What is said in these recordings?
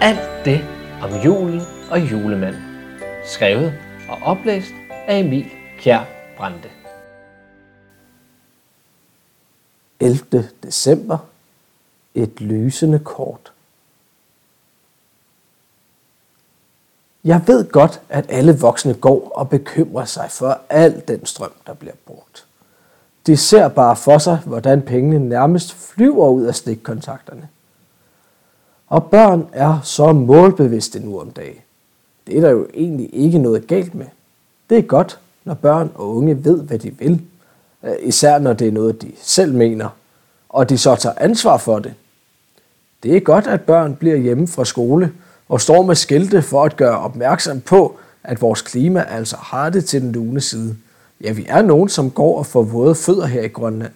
Alt det om julen og julemanden. Skrevet og oplæst af Emil Kjær Brande. 11. december. Et lysende kort. Jeg ved godt, at alle voksne går og bekymrer sig for al den strøm, der bliver brugt. De ser bare for sig, hvordan pengene nærmest flyver ud af stikkontakterne. Og børn er så målbevidste nu om dagen. Det er der jo egentlig ikke noget galt med. Det er godt, når børn og unge ved, hvad de vil. Øh, især når det er noget, de selv mener, og de så tager ansvar for det. Det er godt, at børn bliver hjemme fra skole og står med skilte for at gøre opmærksom på, at vores klima altså har det til den lune side. Ja, vi er nogen, som går og får våde fødder her i Grønland.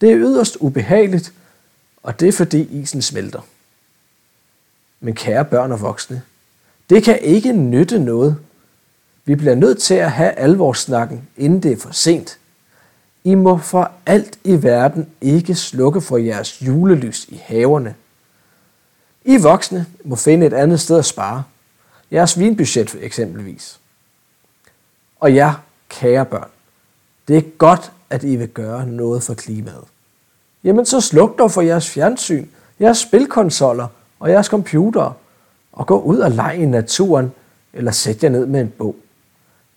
Det er yderst ubehageligt, og det er fordi isen smelter. Men kære børn og voksne, det kan ikke nytte noget. Vi bliver nødt til at have alvorssnakken, inden det er for sent. I må for alt i verden ikke slukke for jeres julelys i haverne. I voksne må finde et andet sted at spare. Jeres vinbudget eksempelvis. Og jer, kære børn, det er godt, at I vil gøre noget for klimaet. Jamen så sluk dog for jeres fjernsyn, jeres spilkonsoller og jeres computer, og gå ud og lege i naturen, eller sæt jer ned med en bog.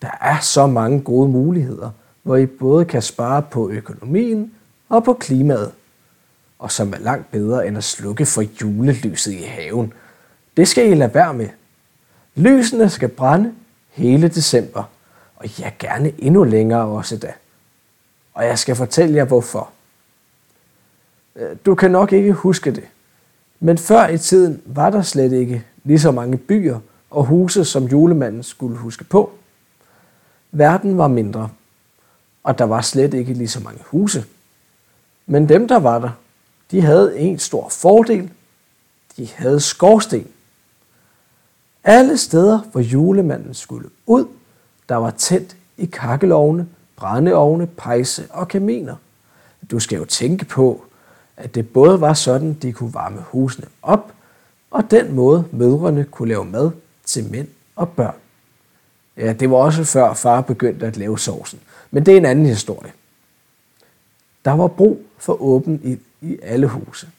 Der er så mange gode muligheder, hvor I både kan spare på økonomien og på klimaet, og som er langt bedre end at slukke for julelyset i haven. Det skal I lade være med. Lysene skal brænde hele december, og ja, gerne endnu længere også da. Og jeg skal fortælle jer hvorfor. Øh, du kan nok ikke huske det, men før i tiden var der slet ikke lige så mange byer og huse, som julemanden skulle huske på. Verden var mindre, og der var slet ikke lige så mange huse. Men dem, der var der, de havde en stor fordel. De havde skorsten. Alle steder, hvor julemanden skulle ud, der var tændt i kakkelovne, brændeovne, pejse og kaminer. Du skal jo tænke på, at det både var sådan, de kunne varme husene op, og den måde mødrene kunne lave mad til mænd og børn. Ja, det var også før far begyndte at lave sovsen, men det er en anden historie. Der var brug for åben ild i alle huse.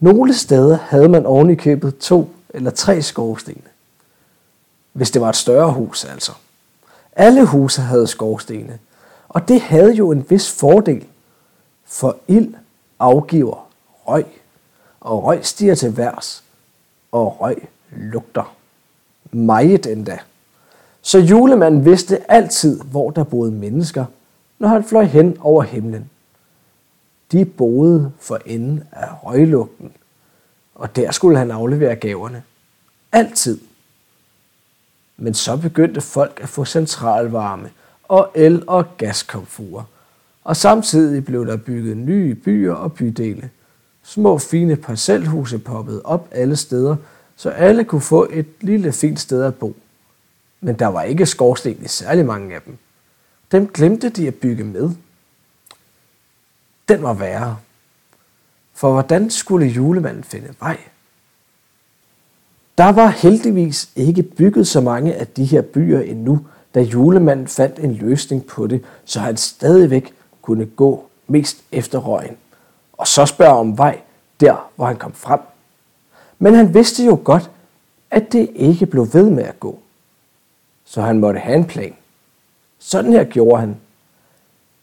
Nogle steder havde man oven i købet to eller tre skorstene. Hvis det var et større hus altså. Alle huse havde skorstene, og det havde jo en vis fordel, for ild afgiver røg, og røg stiger til værs, og røg lugter. Meget endda. Så julemanden vidste altid, hvor der boede mennesker, når han fløj hen over himlen. De boede for enden af røglugten, og der skulle han aflevere gaverne. Altid. Men så begyndte folk at få centralvarme og el- og gaskomfurer, og samtidig blev der bygget nye byer og bydele. Små fine parcelhuse poppede op alle steder, så alle kunne få et lille fint sted at bo. Men der var ikke skorsten i særlig mange af dem. Dem glemte de at bygge med. Den var værre. For hvordan skulle julemanden finde vej? Der var heldigvis ikke bygget så mange af de her byer endnu, da julemanden fandt en løsning på det, så han stadigvæk kunne gå mest efter røgen, og så spørge om vej der, hvor han kom frem. Men han vidste jo godt, at det ikke blev ved med at gå. Så han måtte have en plan. Sådan her gjorde han.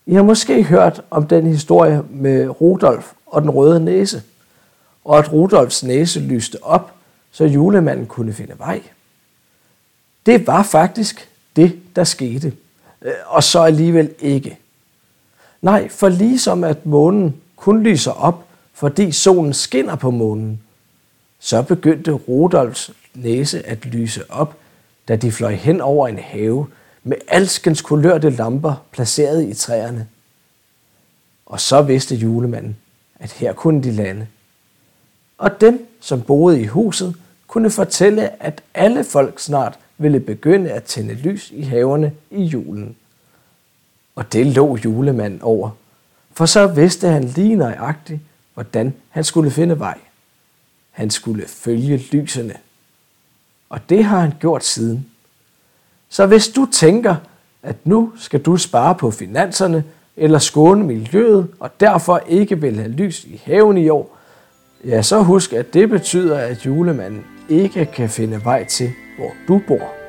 I har måske hørt om den historie med Rudolf og den røde næse, og at Rudolfs næse lyste op, så julemanden kunne finde vej. Det var faktisk det, der skete, øh, og så alligevel ikke. Nej, for ligesom at månen kun lyser op, fordi solen skinner på månen, så begyndte Rudolfs næse at lyse op, da de fløj hen over en have med alskens kulørte lamper placeret i træerne. Og så vidste julemanden, at her kunne de lande. Og dem, som boede i huset, kunne fortælle, at alle folk snart ville begynde at tænde lys i haverne i julen. Og det lå julemanden over, for så vidste han lige nøjagtigt, hvordan han skulle finde vej. Han skulle følge lysene. Og det har han gjort siden. Så hvis du tænker, at nu skal du spare på finanserne eller skåne miljøet, og derfor ikke vil have lys i haven i år, ja, så husk, at det betyder, at julemanden ikke kan finde vej til, hvor du bor.